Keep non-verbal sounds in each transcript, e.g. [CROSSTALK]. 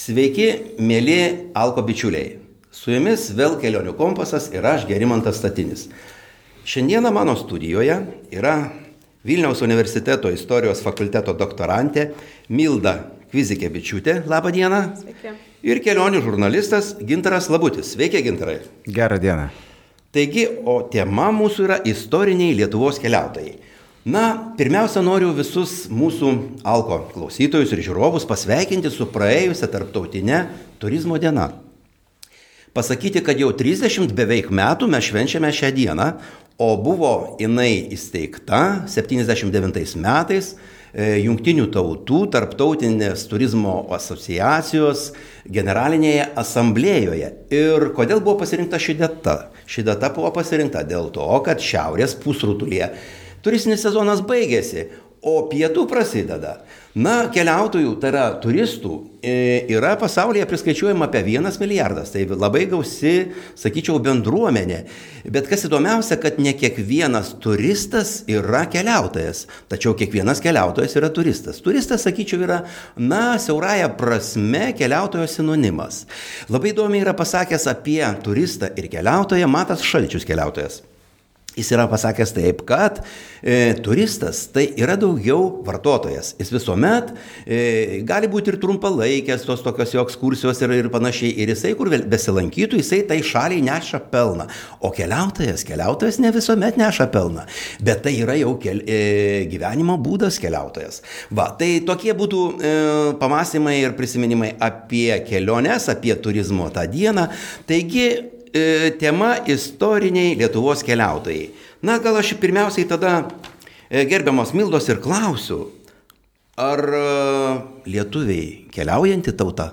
Sveiki, mėly Alko bičiuliai. Su jumis vėl kelionių kompasas ir aš Gerimantas Statinis. Šiandieną mano studijoje yra Vilniaus universiteto istorijos fakulteto doktorantė Milda Kvizikė Bičiūtė. Labą dieną. Sveiki. Ir kelionių žurnalistas Gintaras Labutis. Sveiki, Gintarai. Gerą dieną. Taigi, o tema mūsų yra istoriniai Lietuvos keliautojai. Na, pirmiausia, noriu visus mūsų Alko klausytojus ir žiūrovus pasveikinti su praėjusią tarptautinę turizmo dieną. Pasakyti, kad jau 30 beveik metų mes švenčiame šią dieną, o buvo jinai įsteigta 79 metais e, Junktinių tautų tarptautinės turizmo asociacijos generalinėje asamblėjoje. Ir kodėl buvo pasirinkta ši data? Ši data buvo pasirinkta dėl to, kad Šiaurės pusrutulyje Turistinis sezonas baigėsi, o pietų prasideda. Na, keliautojų, tai yra turistų, e, yra pasaulyje priskaičiuojama apie vienas milijardas. Tai labai gausi, sakyčiau, bendruomenė. Bet kas įdomiausia, kad ne kiekvienas turistas yra keliautojas. Tačiau kiekvienas keliautojas yra turistas. Turistas, sakyčiau, yra, na, siauraja prasme keliautojo sinonimas. Labai įdomiai yra pasakęs apie turistą ir keliautoją Matas Šalčius keliautojas. Jis yra pasakęs taip, kad e, turistas tai yra daugiau vartotojas. Jis visuomet e, gali būti ir trumpalaikės tos tokios jo ekskursijos ir, ir panašiai. Ir jisai, kur besilankytų, jisai tai šaliai neša pelną. O keliautojas, keliautojas ne visuomet neša pelną. Bet tai yra jau kel, e, gyvenimo būdas keliautojas. Va, tai tokie būtų e, pamastymai ir prisiminimai apie keliones, apie turizmo tą dieną. Taigi, e, tema istoriniai Lietuvos keliautojai. Na, gal aš pirmiausiai tada e, gerbiamos Mildos ir klausiu, ar e, lietuviai keliaujanti tauta?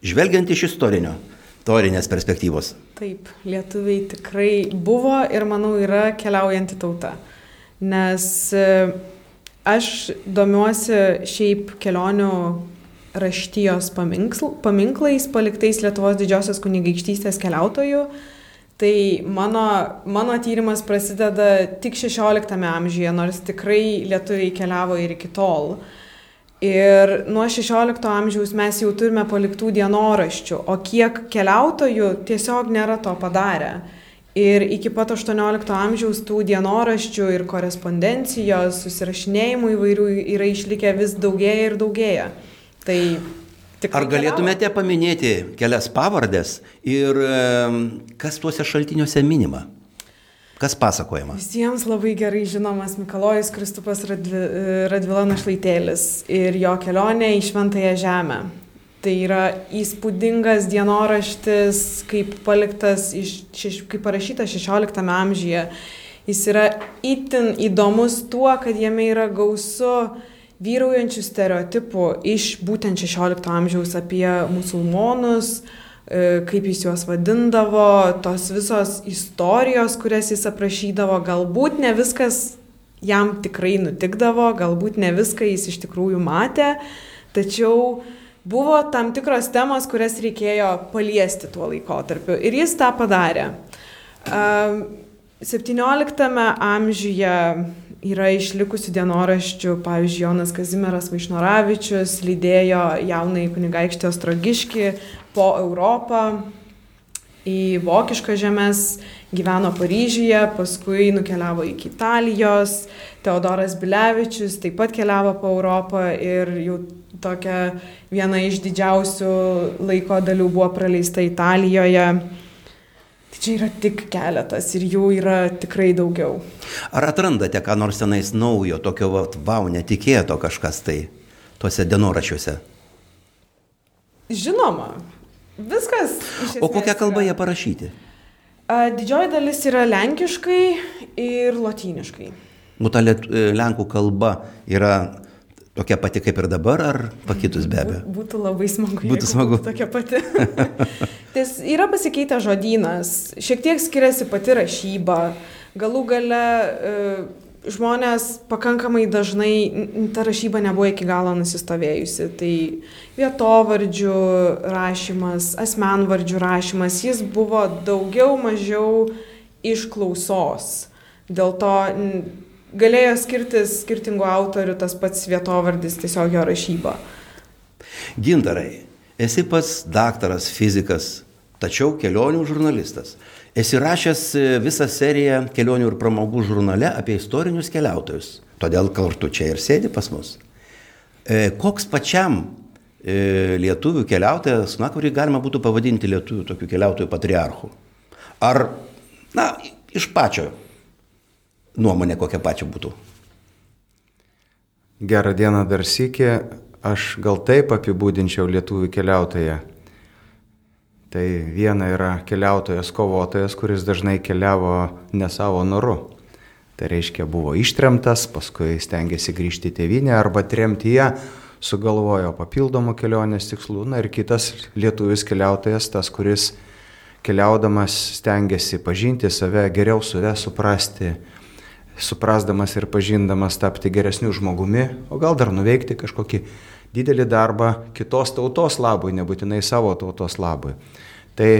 Žvelgiant iš istorinio, istorinės perspektyvos. Taip, lietuviai tikrai buvo ir manau yra keliaujanti tauta. Nes e, aš domiuosi šiaip kelionių raštijos paminksl, paminklais paliktais Lietuvos didžiosios kunigaikštystės keliautojų. Tai mano, mano tyrimas prasideda tik 16 amžiuje, nors tikrai lietuviai keliavo ir iki tol. Ir nuo 16 amžiaus mes jau turime paliktų dienoraščių, o kiek keliautojų tiesiog nėra to padarę. Ir iki pat 18 amžiaus tų dienoraščių ir korespondencijos, susirašinėjimų įvairių yra išlikę vis daugėja ir daugėja. Tai Ar galėtumėte paminėti kelias pavardės ir kas tuose šaltiniuose minima? Kas pasakojama? Visiems labai gerai žinomas Mikalojus Kristupas Radvi, Radvila Našlaitėlis ir jo kelionė į Šventąją Žemę. Tai yra įspūdingas dienoraštis, kaip paliktas, kaip parašytas 16 amžiuje. Jis yra itin įdomus tuo, kad jame yra gausu vyraujančių stereotipų iš būtent 16 amžiaus apie musulmonus, e, kaip jis juos vadindavo, tos visos istorijos, kurias jis aprašydavo, galbūt ne viskas jam tikrai nutikdavo, galbūt ne viską jis iš tikrųjų matė, tačiau buvo tam tikros temos, kurias reikėjo paliesti tuo laikotarpiu ir jis tą padarė. 17 amžiuje yra išlikusių dienoraščių, pavyzdžiui, Jonas Kazimieras Vaišnoravičius lydėjo jaunai kunigaikštį Ostrogiškį po Europą į vokišką žemės, gyveno Paryžiuje, paskui nukeliavo iki Italijos, Teodoras Bilevičius taip pat keliavo po Europą ir jau tokia viena iš didžiausių laiko dalių buvo praleista Italijoje čia yra tik keletas ir jų yra tikrai daugiau. Ar atrandate ką nors tenais naujo, tokio, wow, netikėto kažkas tai tuose dienorašiuose? Žinoma, viskas. O kokią kalbą jie parašyti? Didžioji dalis yra lenkiškai ir lotyniškai. Nu, ta lenkų kalba yra tokia pati kaip ir dabar, ar pakitus be abejo? Būtų labai smagu. Būtų smagu. Būtų tokia pati. [LAUGHS] Ties yra pasikeitęs žodynas, šiek tiek skiriasi pati rašyba, galų gale e, žmonės pakankamai dažnai, ta rašyba nebuvo iki galo nusistovėjusi. Tai vietovardžių rašymas, asmenvardžių rašymas, jis buvo daugiau mažiau iš klausos. Dėl to galėjo skirtis skirtingų autorių tas pats vietovardis, tiesiog jo rašyba. Gintarai, esi pats daktaras, fizikas, tačiau kelionių žurnalistas. Esi rašęs e, visą seriją kelionių ir pramogų žurnale apie istorinius keliautojus. Todėl kartu čia ir sėdi pas mus. E, koks pačiam e, lietuvių keliautojas, na, kurį galima būtų pavadinti lietuvių tokių keliautojų patriarchų? Ar, na, iš pačio nuomonė kokia pačia būtų? Gerą dieną dar sėkė, aš gal taip apibūdinčiau lietuvių keliautoją. Tai viena yra keliautojas kovotojas, kuris dažnai keliavo ne savo noru. Tai reiškia buvo ištremtas, paskui stengiasi grįžti į tėvynę arba tremtyje sugalvojo papildomų kelionės tikslų. Na ir kitas lietuvis keliautojas, tas, kuris keliaudamas stengiasi pažinti save, geriau save suprasti, suprasdamas ir pažindamas tapti geresniu žmogumi, o gal dar nuveikti kažkokį didelį darbą kitos tautos labui, nebūtinai savo tautos labui. Tai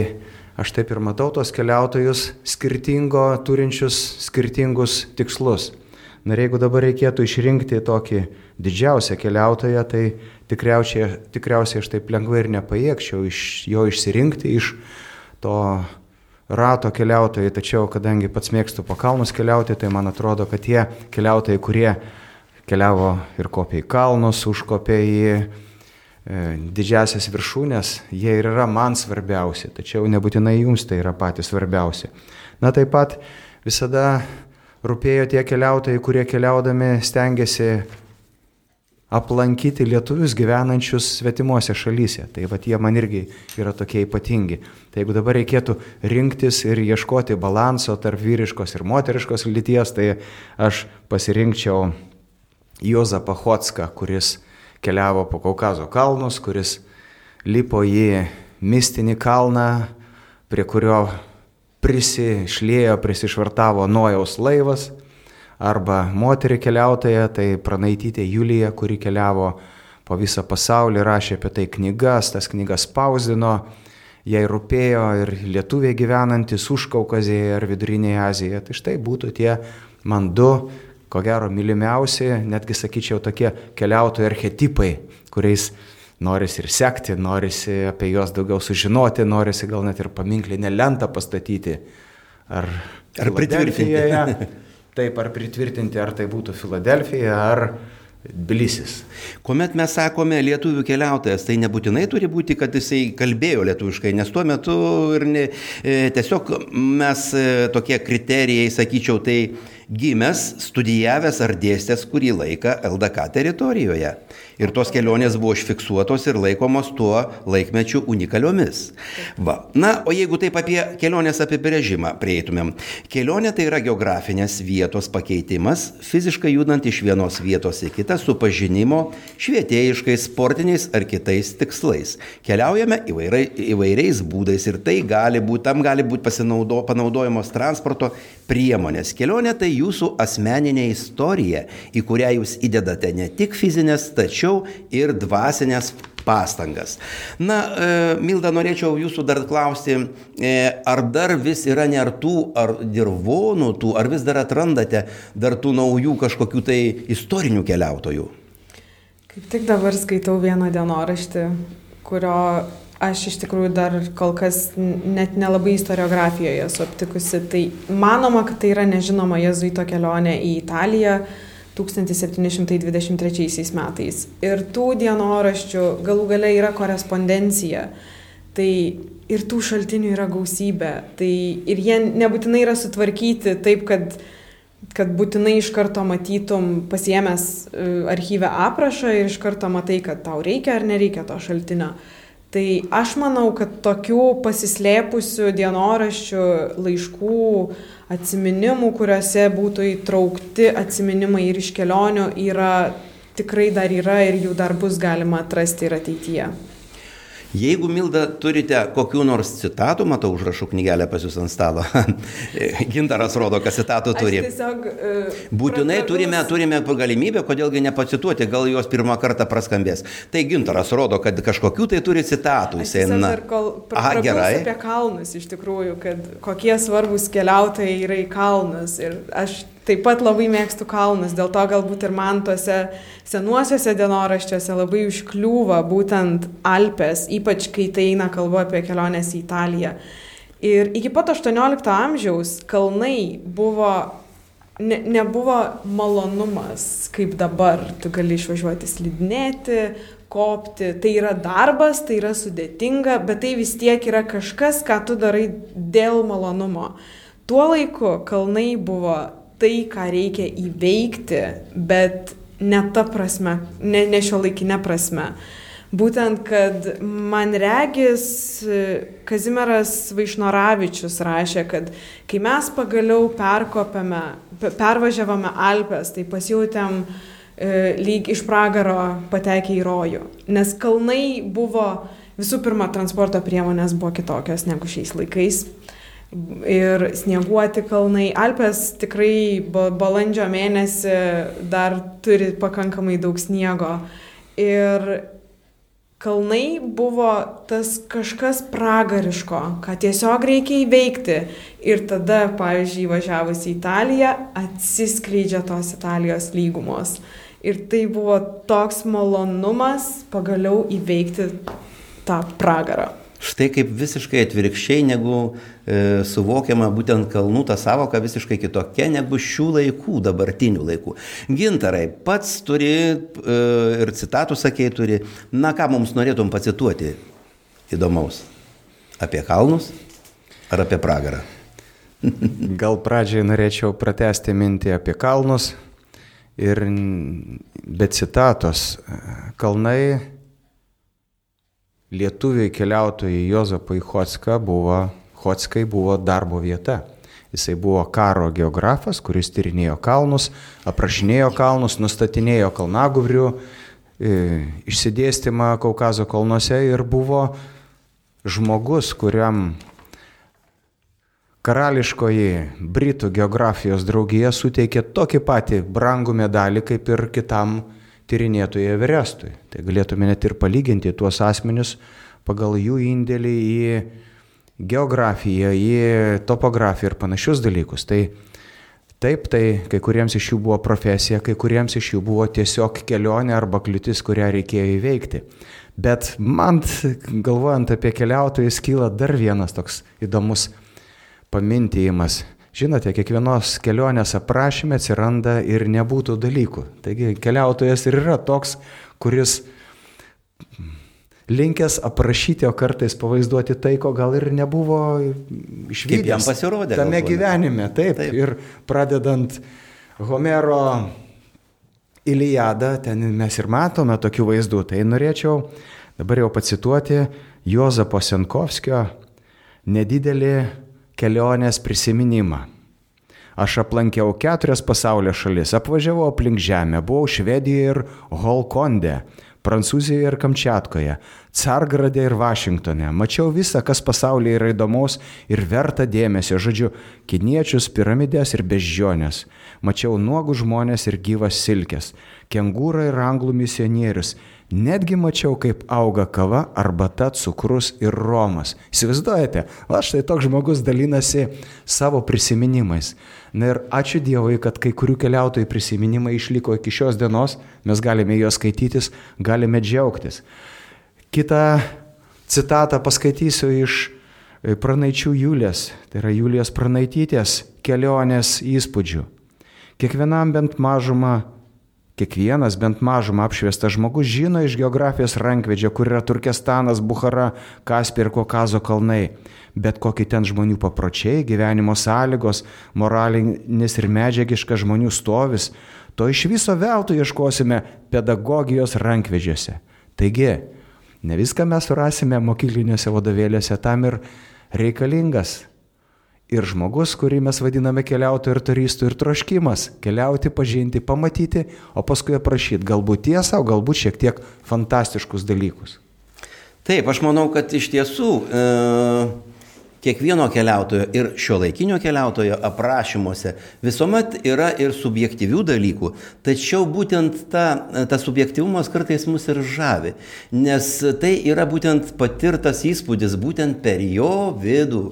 aš taip ir matau tos keliautojus skirtingo, turinčius skirtingus tikslus. Na ir jeigu dabar reikėtų išrinkti tokį didžiausią keliautoją, tai tikriausiai, tikriausiai aš taip lengvai ir nepajėgčiau iš jo išsirinkti iš to rato keliautojai, tačiau kadangi pats mėgstu po kalnus keliauti, tai man atrodo, kad tie keliautojai, kurie keliavo ir kopė į kalnus, užkopė į e, didžiasias viršūnės, jie ir yra man svarbiausi, tačiau nebūtinai jums tai yra patys svarbiausi. Na taip pat visada rūpėjo tie keliautojai, kurie keliaudami stengiasi aplankyti lietuvius gyvenančius svetimuose šalyse. Tai va jie man irgi yra tokie ypatingi. Tai jeigu dabar reikėtų rinktis ir ieškoti balanso tarp vyriškos ir moteriškos lyties, tai aš pasirinkčiau Jozapą Hotską, kuris keliavo po Kaukazo kalnus, kuris lipo į mistinį kalną, prie kurio prisišlėjo, prisišvartavo Nojaus laivas arba moterį keliautoją, tai pranaitytė Julija, kuri keliavo po visą pasaulį, rašė apie tai knygas, tas knygas spausdino, jai rūpėjo ir lietuviai gyvenantis už Kaukazėje ar Vidurinėje Azijoje. Tai štai būtų tie man du, ko gero, mylimiausi, netgi sakyčiau, tokie keliautojų archetipai, kuriais norisi ir sekti, norisi apie juos daugiau sužinoti, norisi gal net ir paminklinę lentą pastatyti. Ar, ar pritvirtinti. [LAUGHS] Taip, ar pritvirtinti, ar tai būtų Filadelfija, ar Bilisis. Kuomet mes sakome lietuvių keliautojas, tai nebūtinai turi būti, kad jisai kalbėjo lietuviškai, nes tuo metu ir ne, e, tiesiog mes e, tokie kriterijai, sakyčiau, tai gimęs, studijavęs ar dėstęs kurį laiką LDK teritorijoje. Ir tos kelionės buvo užfiksuotos ir laikomos tuo laikmečiu unikaliomis. Va. Na, o jeigu taip apie kelionės apibrėžimą prieitumėm. Kelionė tai yra geografinės vietos pakeitimas, fiziškai judant iš vienos vietos į kitą su pažinimo, švietėjiškais, sportiniais ar kitais tikslais. Keliaujame įvairai, įvairiais būdais ir tai gali būti, tam gali būti pasinaudo, panaudojamos transporto priemonės. Kelionė tai jūsų asmeninė istorija, į kurią jūs įdedate ne tik fizinės, tačiau tačiau ir dvasinės pastangas. Na, e, Milda, norėčiau jūsų dar klausti, e, ar dar vis yra nertų ar dirvonų tų, ar vis dar atrandate dar tų naujų kažkokių tai istorinių keliautojų? Kaip tik dabar skaitau vieną dienoraštį, kurio aš iš tikrųjų dar kol kas net nelabai istoriografijoje esu aptikusi. Tai manoma, kad tai yra nežinoma jezuito kelionė į Italiją 1723 metais. Ir tų dienoraščių galų gale yra korespondencija. Tai ir tų šaltinių yra gausybė. Tai ir jie nebūtinai yra sutvarkyti taip, kad, kad būtinai iš karto matytum pasiemęs e, archyvę aprašą ir iš karto matai, kad tau reikia ar nereikia to šaltinio. Tai aš manau, kad tokių pasislėpusių dienoraščių, laiškų, atsiminimų, kuriuose būtų įtraukti atsiminimai ir iš kelionių, yra tikrai dar yra ir jų dar bus galima atrasti ir ateityje. Jeigu Milda turite kokių nors citatų, matau užrašų knygelę pas jūs ant stalo. [LAUGHS] Gintaras rodo, kad citatų turi. Aš tiesiog, uh, Būtinai pratragus... turime, turime galimybę, kodėlgi nepacituoti, gal jos pirmą kartą praskambės. Tai Gintaras rodo, kad kažkokių tai turi citatų. Jisai na... Aha, gerai. Apie kalnus iš tikrųjų, kad kokie svarbus keliautojai yra į kalnus. Ir aš taip pat labai mėgstu kalnus, dėl to galbūt ir man tuose senuosiuose dienoraščiuose labai užkliūva būtent Alpės, ypač kai tai eina kalba apie keliones į Italiją. Ir iki pat 18 amžiaus kalnai buvo, ne, nebuvo malonumas kaip dabar. Tu gali išvažiuoti slidinėti, kopti. Tai yra darbas, tai yra sudėtinga, bet tai vis tiek yra kažkas, ką tu darai dėl malonumo. Tuo laiku kalnai buvo tai, ką reikia įveikti, bet ne ta prasme, ne, ne šio laikinė prasme. Būtent, kad man regis Kazimieras Vaišnoravičius rašė, kad kai mes pagaliau perkopėme, pervažiavome Alpes, tai pasijutėm e, lyg iš pragaro patekę į rojų. Nes kalnai buvo, visų pirma, transporto priemonės buvo kitokios negu šiais laikais ir snieguoti kalnai. Alpės tikrai balandžio mėnesį dar turi pakankamai daug sniego. Ir kalnai buvo tas kažkas pragariško, ką tiesiog reikia įveikti. Ir tada, pavyzdžiui, važiavus į Italiją, atsiskleidžia tos Italijos lygumos. Ir tai buvo toks malonumas pagaliau įveikti tą pragarą. Štai kaip visiškai atvirkščiai, negu e, suvokiama būtent kalnų ta savoka visiškai kitokia negu šių laikų, dabartinių laikų. Gintarai, pats turi e, ir citatų sakėjai turi, na ką mums norėtum pacituoti įdomaus? Apie kalnus ar apie pragarą? [LAUGHS] Gal pradžiai norėčiau pratesti mintį apie kalnus ir be citatos. Kalnai lietuviai keliautojai Jozapai Hotska buvo, Hotskai buvo darbo vieta. Jisai buvo karo geografas, kuris tyrinėjo kalnus, aprašinėjo kalnus, nustatinėjo kalnaguvrių e, išsidėstymą Kaukazo kalnuose ir buvo žmogus, kuriam karališkoji Britų geografijos draugija suteikė tokį patį brangų medalį kaip ir kitam tyrinėtojui Everestui. Tai galėtume net ir palyginti tuos asmenius pagal jų indėlį į geografiją, į topografiją ir panašius dalykus. Tai taip, tai kai kuriems iš jų buvo profesija, kai kuriems iš jų buvo tiesiog kelionė arba kliūtis, kurią reikėjo įveikti. Bet man, galvojant apie keliautojus, kyla dar vienas toks įdomus pamintijimas. Žinote, kiekvienos kelionės aprašymė atsiranda ir nebūtų dalykų. Taigi keliautojas ir yra toks, kuris linkęs aprašyti, o kartais pavaizduoti tai, ko gal ir nebuvo išvykęs. Kaip jam pasirodė. Tame galbūt. gyvenime, taip, taip. Ir pradedant Homero Iliadą, ten mes ir matome tokių vaizdų. Tai norėčiau dabar jau pacituoti Jozapo Senkovskio nedidelį kelionės prisiminimą. Aš aplankiau keturias pasaulio šalis, apvažiavau aplink Žemę, buvau Švedijoje ir Holkonde, Prancūzijoje ir Kamčiatkoje, Cargradė ir Vašingtone. Mačiau visą, kas pasaulyje yra įdomus ir verta dėmesio, žodžiu, kiniečius, piramidės ir beždžionės. Mačiau nuogų žmonės ir gyvas silkės, kengūrą ir anglų misionierius, Netgi mačiau, kaip auga kava, arbata, cukrus ir romas. Įsivaizduojate, va štai toks žmogus dalinasi savo prisiminimais. Na ir ačiū Dievui, kad kai kurių keliautojų prisiminimai išliko iki šios dienos, mes galime juos skaitytis, galime džiaugtis. Kita citatą paskaitysiu iš e, pranaičių Julės, tai yra Julijos pranaitytės kelionės įspūdžių. Kiekvienam bent mažumą Kiekvienas bent mažumą apšviestas žmogus žino iš geografijos rankvedžio, kur yra Turkestanas, Bukhara, Kaspė ir Kokazo kalnai. Bet kokie ten žmonių papročiai, gyvenimo sąlygos, moralinis ir medžiagiškas žmonių stovis, to iš viso veltui ieškosime pedagogijos rankvedžiuose. Taigi, ne viską mes surasime mokykliniuose vadovėliuose, tam ir reikalingas ir žmogus, kurį mes vadiname keliautojų ir turistų, ir troškimas keliauti, pažinti, pamatyti, o paskui aprašyti galbūt tiesą, o galbūt šiek tiek fantastiškus dalykus. Taip, aš manau, kad iš tiesų e, kiekvieno keliautojo ir šio laikinio keliautojo aprašymuose visuomet yra ir subjektyvių dalykų, tačiau būtent ta, tas subjektivumas kartais mus ir žavi, nes tai yra būtent patirtas įspūdis būtent per jo vidų.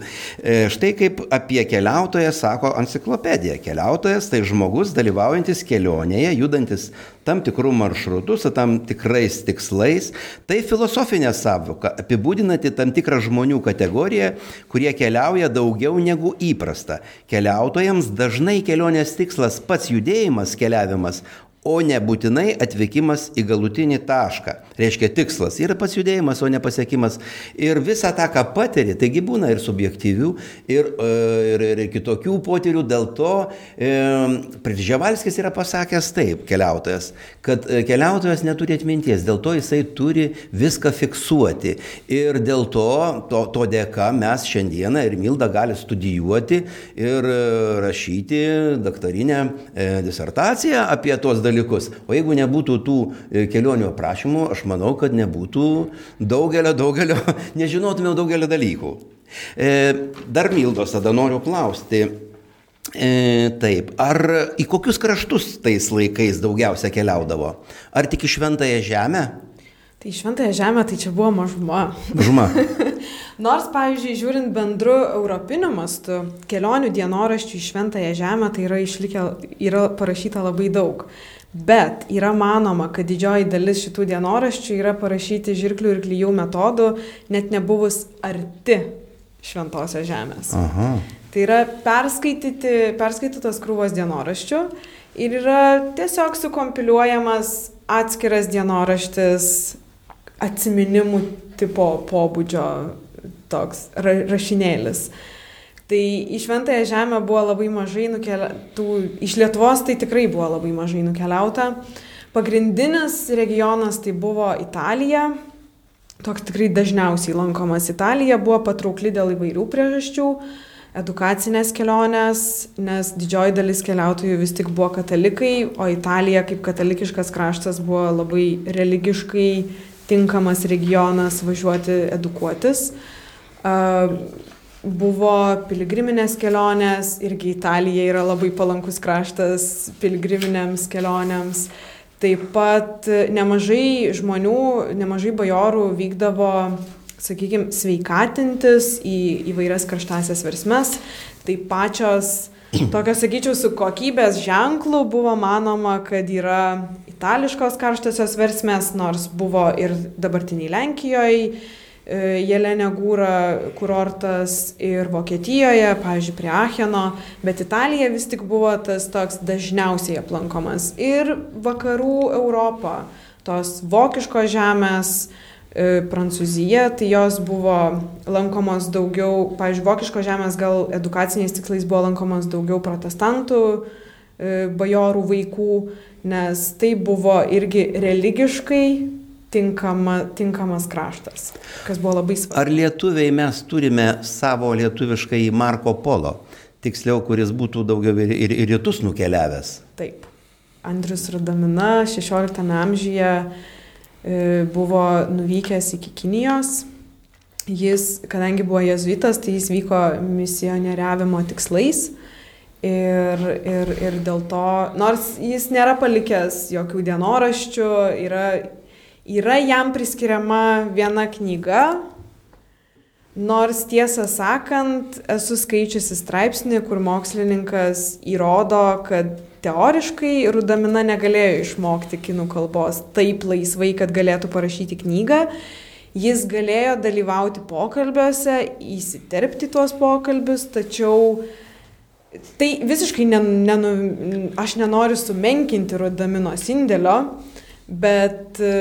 E, štai kaip apie keliautoją sako enciklopedija. Keliautojas tai žmogus dalyvaujantis kelionėje, judantis tam tikrų maršrutų su tam tikrais tikslais. Tai filosofinė savoka, apibūdinanti tam tikrą žmonių kategoriją, kurie keliauja daugiau negu įprasta. Keliautojams dažnai kelionės tikslas pats judėjimas, keliavimas, o nebūtinai atvykimas į galutinį tašką. Reiškia tikslas yra pats judėjimas, o ne pasiekimas. Ir visą tą, ką patiri, taigi būna ir subjektyvių, ir, e, ir, ir kitokių potyrių. Dėl to e, Pridžiavalskis yra pasakęs taip, keliautojas, kad e, keliautojas neturi atminties, dėl to jisai turi viską fiksuoti. Ir dėl to, to, to dėka mes šiandieną ir Milda gali studijuoti ir e, rašyti daktarinę e, disertaciją apie tos dalykus dalykus. O jeigu nebūtų tų e, kelionių aprašymų, aš manau, kad nebūtų daugelio, daugelio, [LAUGHS] nežinotume daugelio dalykų. E, dar Mildos tada noriu klausti. E, taip, ar į kokius kraštus tais laikais daugiausia keliaudavo? Ar tik į Šventąją Žemę? Tai Šventąją Žemę tai čia buvo mažuma. Mažuma. [LAUGHS] Nors, pavyzdžiui, žiūrint bendru europiniu mastu, kelionių dienoraščių į Šventąją Žemę tai yra, išlikę, yra parašyta labai daug. Bet yra manoma, kad didžioji dalis šitų dienoraščių yra parašyti žirklių ir klyjų metodų, net nebuvus arti šventosios žemės. Aha. Tai yra perskaitytas krūvos dienoraščių ir yra tiesiog sukompiliuojamas atskiras dienoraštis atsiminimų tipo pobūdžio toks ra rašinėlis. Tai į Šventąją Žemę buvo labai mažai nukeliauta, iš Lietuvos tai tikrai buvo labai mažai nukeliauta. Pagrindinis regionas tai buvo Italija, toks tikrai dažniausiai lankomas Italija, buvo patraukli dėl įvairių priežasčių, edukacinės kelionės, nes didžioji dalis keliautojų vis tik buvo katalikai, o Italija kaip katalikiškas kraštas buvo labai religiškai tinkamas regionas važiuoti edukuotis. Buvo piligriminės kelionės, irgi Italija yra labai palankus kraštas piligriminėms kelionėms. Taip pat nemažai žmonių, nemažai bajorų vykdavo, sakykime, sveikatintis į įvairias karštasias versmes. Tai pačios, tokios, sakyčiau, su kokybės ženklu buvo manoma, kad yra itališkos karštasios versmės, nors buvo ir dabartiniai Lenkijoje E, Jelenė Gūra kurortas ir Vokietijoje, pavyzdžiui, prie Acheno, bet Italija vis tik buvo tas toks dažniausiai aplankomas. Ir vakarų Europą, tos vokiškos žemės, e, Prancūzija, tai jos buvo lankomos daugiau, pavyzdžiui, vokiškos žemės gal edukaciniais tikslais buvo lankomos daugiau protestantų, e, bajorų vaikų, nes tai buvo irgi religiškai tinkama, tinkamas kraštas, kas buvo labai svarbu. Ar lietuviai mes turime savo lietuviškai Marko Polo, tiksliau, kuris būtų daugiau ir, ir, ir rytus nukeliavęs? Taip. Andrius Radamina 16 amžiuje e, buvo nuvykęs iki Kinijos. Jis, kadangi buvo jezuitas, tai jis vyko misionieriavimo tikslais. Ir, ir, ir dėl to, nors jis nėra palikęs jokių dienoraščių, yra Yra jam priskiriama viena knyga, nors tiesą sakant, esu skaičiusi straipsnį, kur mokslininkas įrodo, kad teoriškai Rudamina negalėjo išmokti kinų kalbos taip laisvai, kad galėtų parašyti knygą. Jis galėjo dalyvauti pokalbiuose, įsiterpti tuos pokalbius, tačiau tai visiškai, nenu, aš nenoriu sumenkinti Rudaminos indėlio, bet e,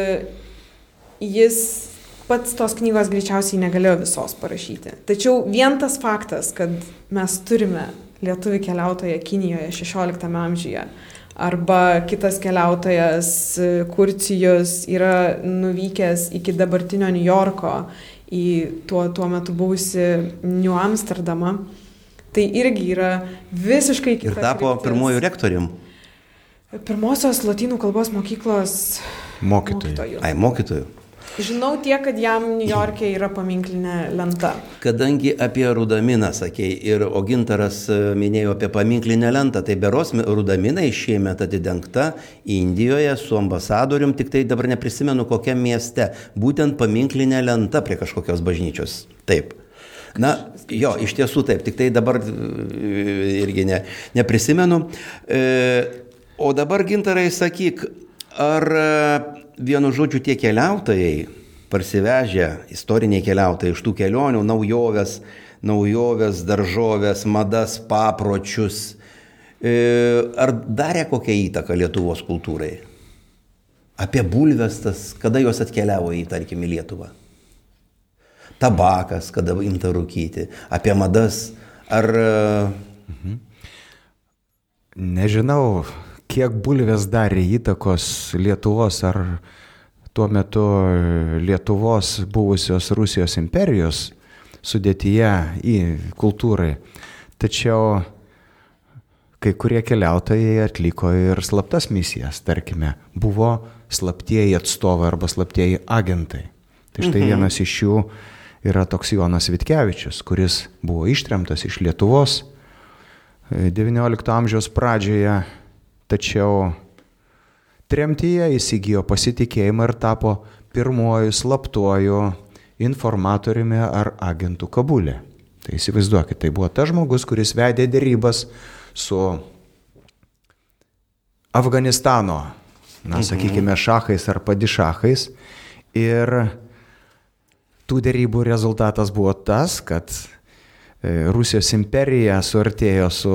jis pats tos knygos greičiausiai negalėjo visos parašyti. Tačiau vien tas faktas, kad mes turime lietuvių keliautoją Kinijoje 16 amžiuje, arba kitas keliautojas e, Kurcijus yra nuvykęs iki dabartinio New Yorko į tuo, tuo metu buvusi New Amsterdamą, tai irgi yra visiškai kitas. Ir tapo pirmojų rektorium. Pirmosios latynų kalbos mokyklos mokytojų. Ai, mokytojų. Žinau tiek, kad jam New York'e yra paminklinė lenta. Kadangi apie Rudaminą sakei ir Ogintaras e, minėjo apie paminklinę lentą, tai beros Rudaminai šiemet atidengta Indijoje su ambasadorium, tik tai dabar neprisimenu kokiam mieste, būtent paminklinė lenta prie kažkokios bažnyčios. Taip. Na, jo, iš tiesų taip, tik tai dabar e, irgi ne, neprisimenu. E, o dabar gintarai sakyk, ar e, vienu žodžiu tie keliautojai, parsivežę istoriniai keliautojai iš tų kelionių, naujoves, naujoves, daržovės, madas, papročius, ar darė kokią įtaką Lietuvos kultūrai? Apie bulves tas, kada jos atkeliavo į, tarkim, į Lietuvą? Tabakas, kada imta rūkyti, apie madas, ar... Mhm. Nežinau, kiek bulvės darė įtakos Lietuvos ar tuo metu Lietuvos buvusios Rusijos imperijos sudėtyje į kultūrai. Tačiau kai kurie keliautojai atliko ir slaptas misijas, tarkime, buvo slaptieji atstovai arba slaptieji agentai. Tai štai mhm. vienas iš jų yra toks Jonas Vitkevičius, kuris buvo ištremtas iš Lietuvos XIX e, amžiaus pradžioje, tačiau tremtyje įsigijo pasitikėjimą ir tapo pirmuoju slaptuoju informatoriumi ar agentų kabulė. Tai įsivaizduokit, tai buvo tas žmogus, kuris vedė dėrybas su Afganistano, na, mhm. sakykime, šachais ar padišachais. Ir tų dėrybų rezultatas buvo tas, kad e, Rusijos imperija suartėjo su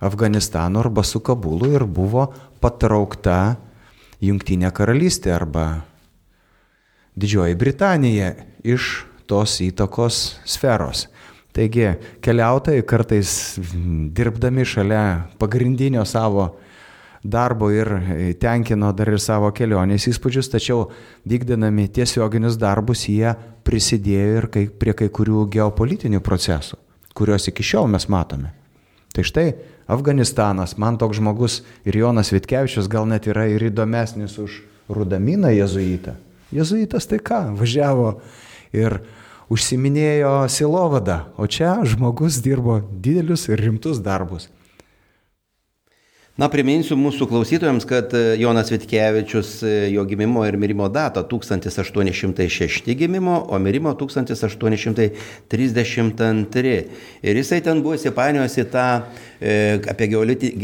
Afganistanu arba su Kabulu ir buvo patraukta Jungtinė karalystė arba Didžioji Britanija iš tos įtakos sferos. Taigi keliautojai kartais dirbdami šalia pagrindinio savo darbo ir e, tenkino dar ir savo kelionės įspūdžius, tačiau vykdinami tiesioginius darbus jie prisidėjo ir kai, prie kai kurių geopolitinių procesų, kuriuos iki šiol mes matome. Tai štai Afganistanas, man toks žmogus ir Jonas Vitkevičius gal net yra ir įdomesnis už Rudaminą jezuitą. Jezuitas tai ką, važiavo ir užsiminėjo silovadą, o čia žmogus dirbo didelius ir rimtus darbus. Na, priminsiu mūsų klausytojams, kad e, Jonas Vitkevičius, e, jo gimimo ir mirimo data 1806 gimimo, o mirimo 1832. Ir jisai ten buvo įsipainiojęs į tą e, apie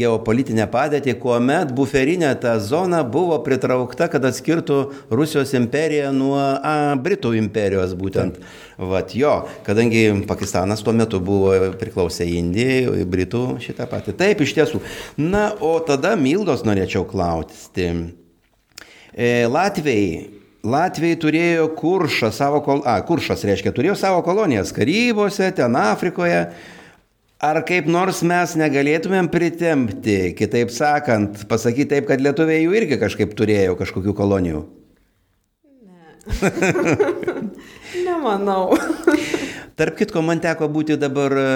geopolitinę padėtį, kuomet buferinė ta zona buvo pritraukta, kad atskirtų Rusijos imperiją nuo a, Britų imperijos būtent. Taip. Vat jo, kadangi Pakistanas tuo metu buvo priklausė Indijai, Britų šitą patį. Taip, iš tiesų. Na, o tada Mildos norėčiau klausti. E, Latvijai Latvijai turėjo kuršą savo, kol... A, kuršas reiškia, turėjo savo kolonijas Karybose, ten Afrikoje. Ar kaip nors mes negalėtumėm pritempti, kitaip sakant, pasakyti taip, kad lietuviai jų irgi kažkaip turėjo kažkokių kolonijų? Ne. [LAUGHS] [LAUGHS] Nemanau. [LAUGHS] Tarp kitko, man teko būti dabar, e,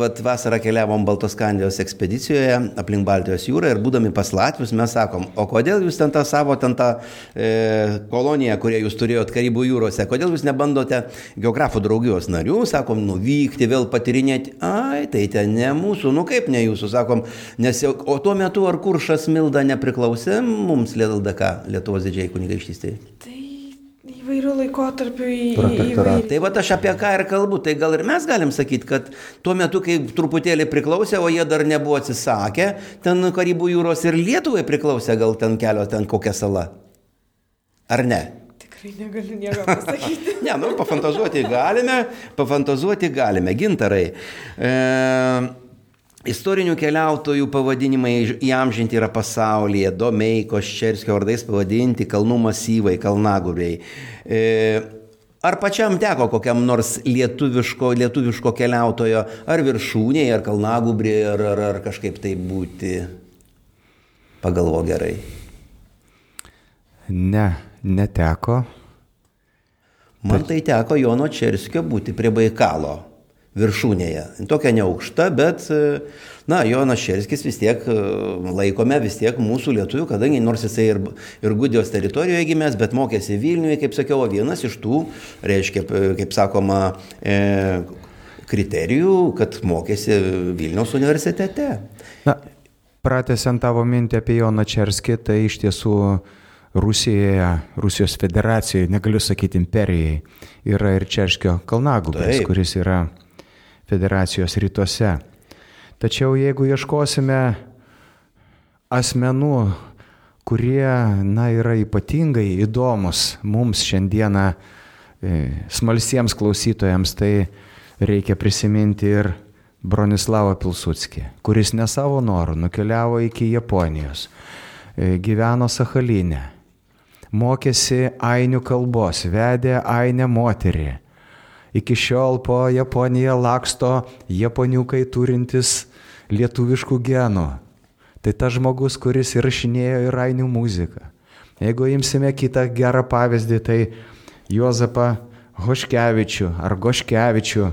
vat, vasarą keliavom Baltoskandijos ekspedicijoje aplink Baltijos jūrą ir būdami pas Latvius mes sakom, o kodėl jūs ten tą savo, ten tą e, koloniją, kurią jūs turėjot Karibų jūrose, kodėl jūs nebandote geografų draugijos narių, sakom, nuvykti, vėl patirinėti, ai, tai ten ne mūsų, nu kaip ne jūsų, sakom, nes jau, o tuo metu ar kuršas Milda nepriklausė mums LDK, Lietuvos didžiai kunigaikštystėje? Tai įvairių laikotarpių į... Protektoratą. Tai va aš apie ką ir kalbu, tai gal ir mes galim sakyti, kad tuo metu, kai truputėlį priklausė, o jie dar nebuvo atsisakę, ten Karibų jūros ir Lietuvai priklausė gal ten kelios, ten kokia sala. Ar ne? Tikrai negaliu nieko pasakyti. [LAUGHS] ne, nu, pafantazuoti galime, pafantazuoti galime, gintarai. E, Istorinių keliautojų pavadinimai įamžinti yra pasaulyje, Domeikos, Čerskio vardais pavadinti kalnų masyvai, kalnaguriai. E, ar pačiam teko kokiam nors lietuviško, lietuviško keliautojo, ar viršūnėje, ar kalnagubrėje, ar, ar, ar kažkaip tai būti? Pagalvo gerai. Ne, neteko. Man tai teko Jono Čerskio būti prie Baikalo viršūnėje. Tokia neaukšta, bet, na, Jonas Šerskis vis tiek laikome vis tiek mūsų lietuvių, kadangi nors jisai ir, ir Gudijos teritorijoje gimęs, bet mokėsi Vilniuje, kaip sakiau, vienas iš tų, reiškia, kaip sakoma, e, kriterijų, kad mokėsi Vilniaus universitete. Na, pratęsiant tavo mintį apie Joną Čerskį, tai iš tiesų Rusijoje, Rusijos federacijoje, negaliu sakyti imperijai, yra ir Čerškio kalnagubės, kuris yra federacijos rytuose. Tačiau jeigu ieškosime asmenų, kurie na, yra ypatingai įdomus mums šiandieną e, smalsiems klausytojams, tai reikia prisiminti ir Bronislavą Pilsutskį, kuris ne savo norų nukeliavo iki Japonijos, e, gyveno Sahalinė, mokėsi ainių kalbos, vedė ainę moterį. Iki šiol po Japoniją laksto japoniukai turintis lietuviškų genų. Tai tas žmogus, kuris įrašinėjo ir ainių muziką. Jeigu imsime kitą gerą pavyzdį, tai Juozapą Hoškevičių ar Goškevičių,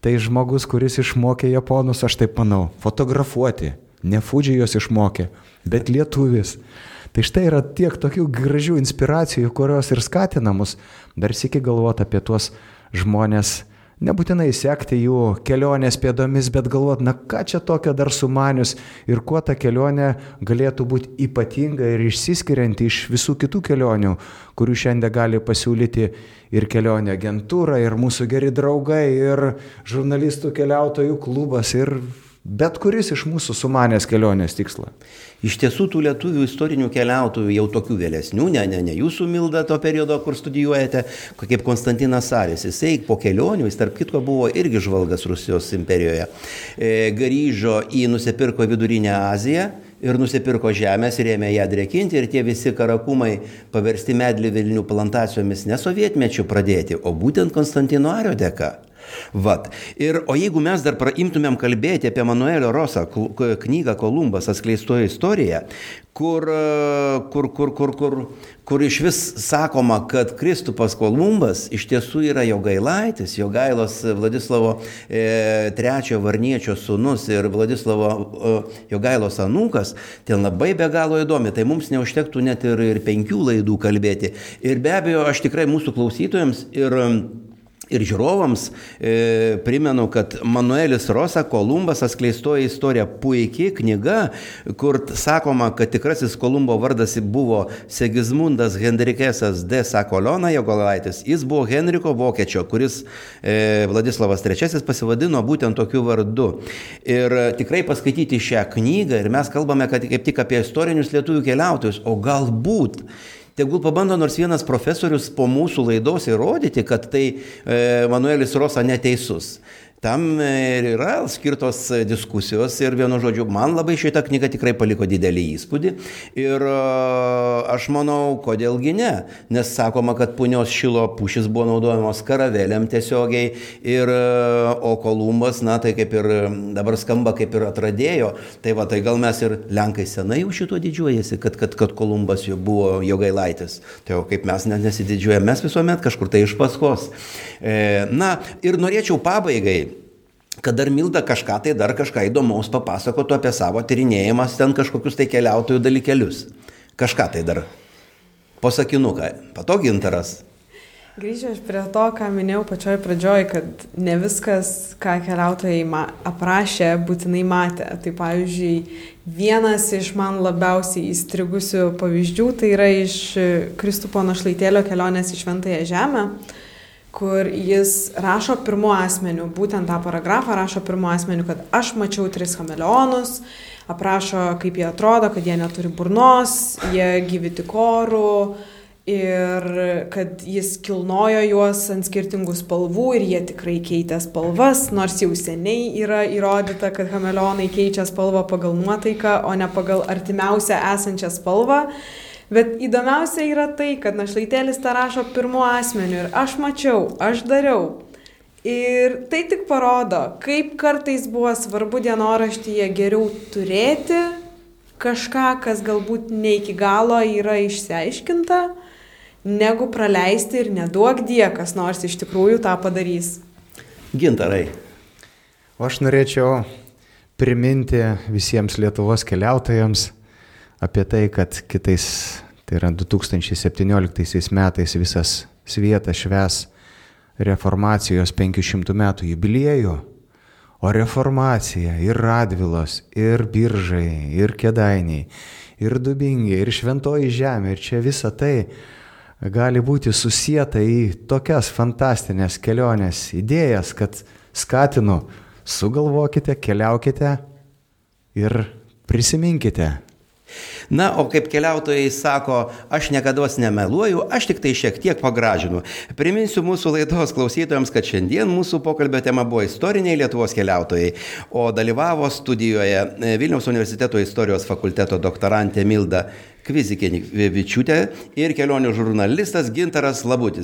tai žmogus, kuris išmokė japonus, aš taip manau, fotografuoti. Ne Fudžijos išmokė, bet lietuvis. Tai štai yra tiek tokių gražių inspiracijų, kurios ir skatina mus dar sėki galvoti apie tuos žmonės, nebūtinai sekti jų kelionės pėdomis, bet galvoti, na ką čia tokio dar sumanius ir kuo ta kelionė galėtų būti ypatinga ir išsiskirianti iš visų kitų kelionių, kurių šiandien gali pasiūlyti ir kelionė agentūra, ir mūsų geri draugai, ir žurnalistų keliautojų klubas, ir bet kuris iš mūsų sumanęs kelionės tikslą. Iš tiesų tų lietuvių istorinių keliautojų, jau tokių vėlesnių, ne, ne, ne jūsų milda to periodo, kur studijuojate, kaip Konstantinas Saris, jisai po kelionių, jis tarp kitko buvo irgi žvalgas Rusijos imperijoje, e, grįžo į nusipirko vidurinę Aziją ir nusipirko žemės ir ėmė ją drekinti ir tie visi karakumai paversti medlį Vilnių plantacijomis ne sovietmečių pradėti, o būtent Konstantino Ario dėka. Vat. Ir, o jeigu mes dar praimtumėm kalbėti apie Manuelio Rosa knygą Kolumbas atskleistoje istorija, kur, kur, kur, kur, kur, kur iš vis sakoma, kad Kristupas Kolumbas iš tiesų yra Jogailaitis, Jogailos Vladislavo e, trečiojo varniečio sūnus ir Vladislavo e, Jogailos anūkas, ten labai be galo įdomi, tai mums neužtektų net ir, ir penkių laidų kalbėti. Ir be abejo, aš tikrai mūsų klausytojams ir Ir žiūrovams e, primenu, kad Manuelis Rosa Kolumbas atskleistoja istorija puikiai knyga, kur sakoma, kad tikrasis Kolumbo vardas buvo Segismundas Henrikesas de Sakolona Jogolaitis. Jis buvo Henriko Vokiečio, kuris e, Vladislavas III pasivadino būtent tokiu vardu. Ir tikrai paskaityti šią knygą ir mes kalbame, kaip tik apie istorinius lietuvių keliautojus, o galbūt Tegul pabando nors vienas profesorius po mūsų laidos įrodyti, kad tai e, Manuelis Rosa neteisus. Tam ir yra skirtos diskusijos ir vienu žodžiu, man labai šita knyga tikrai paliko didelį įspūdį. Ir e, aš manau, kodėlgi ne, nes sakoma, kad punios šilo pušis buvo naudojamos karavelėm tiesiogiai ir e, o Kolumbas, na tai kaip ir dabar skamba kaip ir atradėjo, tai va tai gal mes ir Lenkai senai jau šito didžiuojasi, kad, kad, kad Kolumbas jau buvo jogailaitis, tai jau kaip mes net nesididžiuojame, mes visuomet kažkur tai iš paskos. E, na ir norėčiau pabaigai kad dar Milda kažką tai dar kažką įdomaus papasakotų apie savo tyrinėjimas, ten kažkokius tai keliautojų dalykelius. Kažką tai dar. Posakinuką. Patogintaras. Grįžčiau aš prie to, ką minėjau pačioj pradžioj, kad ne viskas, ką keliautojai aprašė, būtinai matė. Tai pavyzdžiui, vienas iš man labiausiai įstrigusių pavyzdžių tai yra iš Kristupo našlaitėlio kelionės į Šventąją Žemę kur jis rašo pirmo asmeniu, būtent tą paragrafą rašo pirmo asmeniu, kad aš mačiau tris chameleonus, aprašo, kaip jie atrodo, kad jie neturi burnos, jie gyvi tik orų ir kad jis kilnojo juos ant skirtingų spalvų ir jie tikrai keitė spalvas, nors jau seniai yra įrodyta, kad chameleonai keičia spalvą pagal nuotaiką, o ne pagal artimiausią esančią spalvą. Bet įdomiausia yra tai, kad našlaitėlis tą rašo pirmo asmeniu ir aš mačiau, aš dariau. Ir tai tik parodo, kaip kartais buvo svarbu dienoraštyje geriau turėti kažką, kas galbūt ne iki galo yra išsiaiškinta, negu praleisti ir neduok die, kas nors iš tikrųjų tą padarys. Gintarai, O aš norėčiau priminti visiems Lietuvos keliautojams apie tai, kad kitais, tai yra 2017 metais visas svietas šves reformacijos 500 metų jubiliejų, o reformacija ir Radvilos, ir Biržai, ir Kedainiai, ir Dubingiai, ir Šventoji Žemė, ir čia visa tai gali būti susijęta į tokias fantastinės kelionės idėjas, kad skatinu, sugalvokite, keliaukite ir prisiminkite Na, o kaip keliautojai sako, aš niekada nemeluoju, aš tik tai šiek tiek pagražinu. Priminsiu mūsų laidos klausytojams, kad šiandien mūsų pokalbio tema buvo istoriniai Lietuvos keliautojai, o dalyvavo studijoje e, Vilniaus universiteto istorijos fakulteto doktorantė Milda Kvizikėnivičiūtė ir kelionių žurnalistas Gintaras Labutis.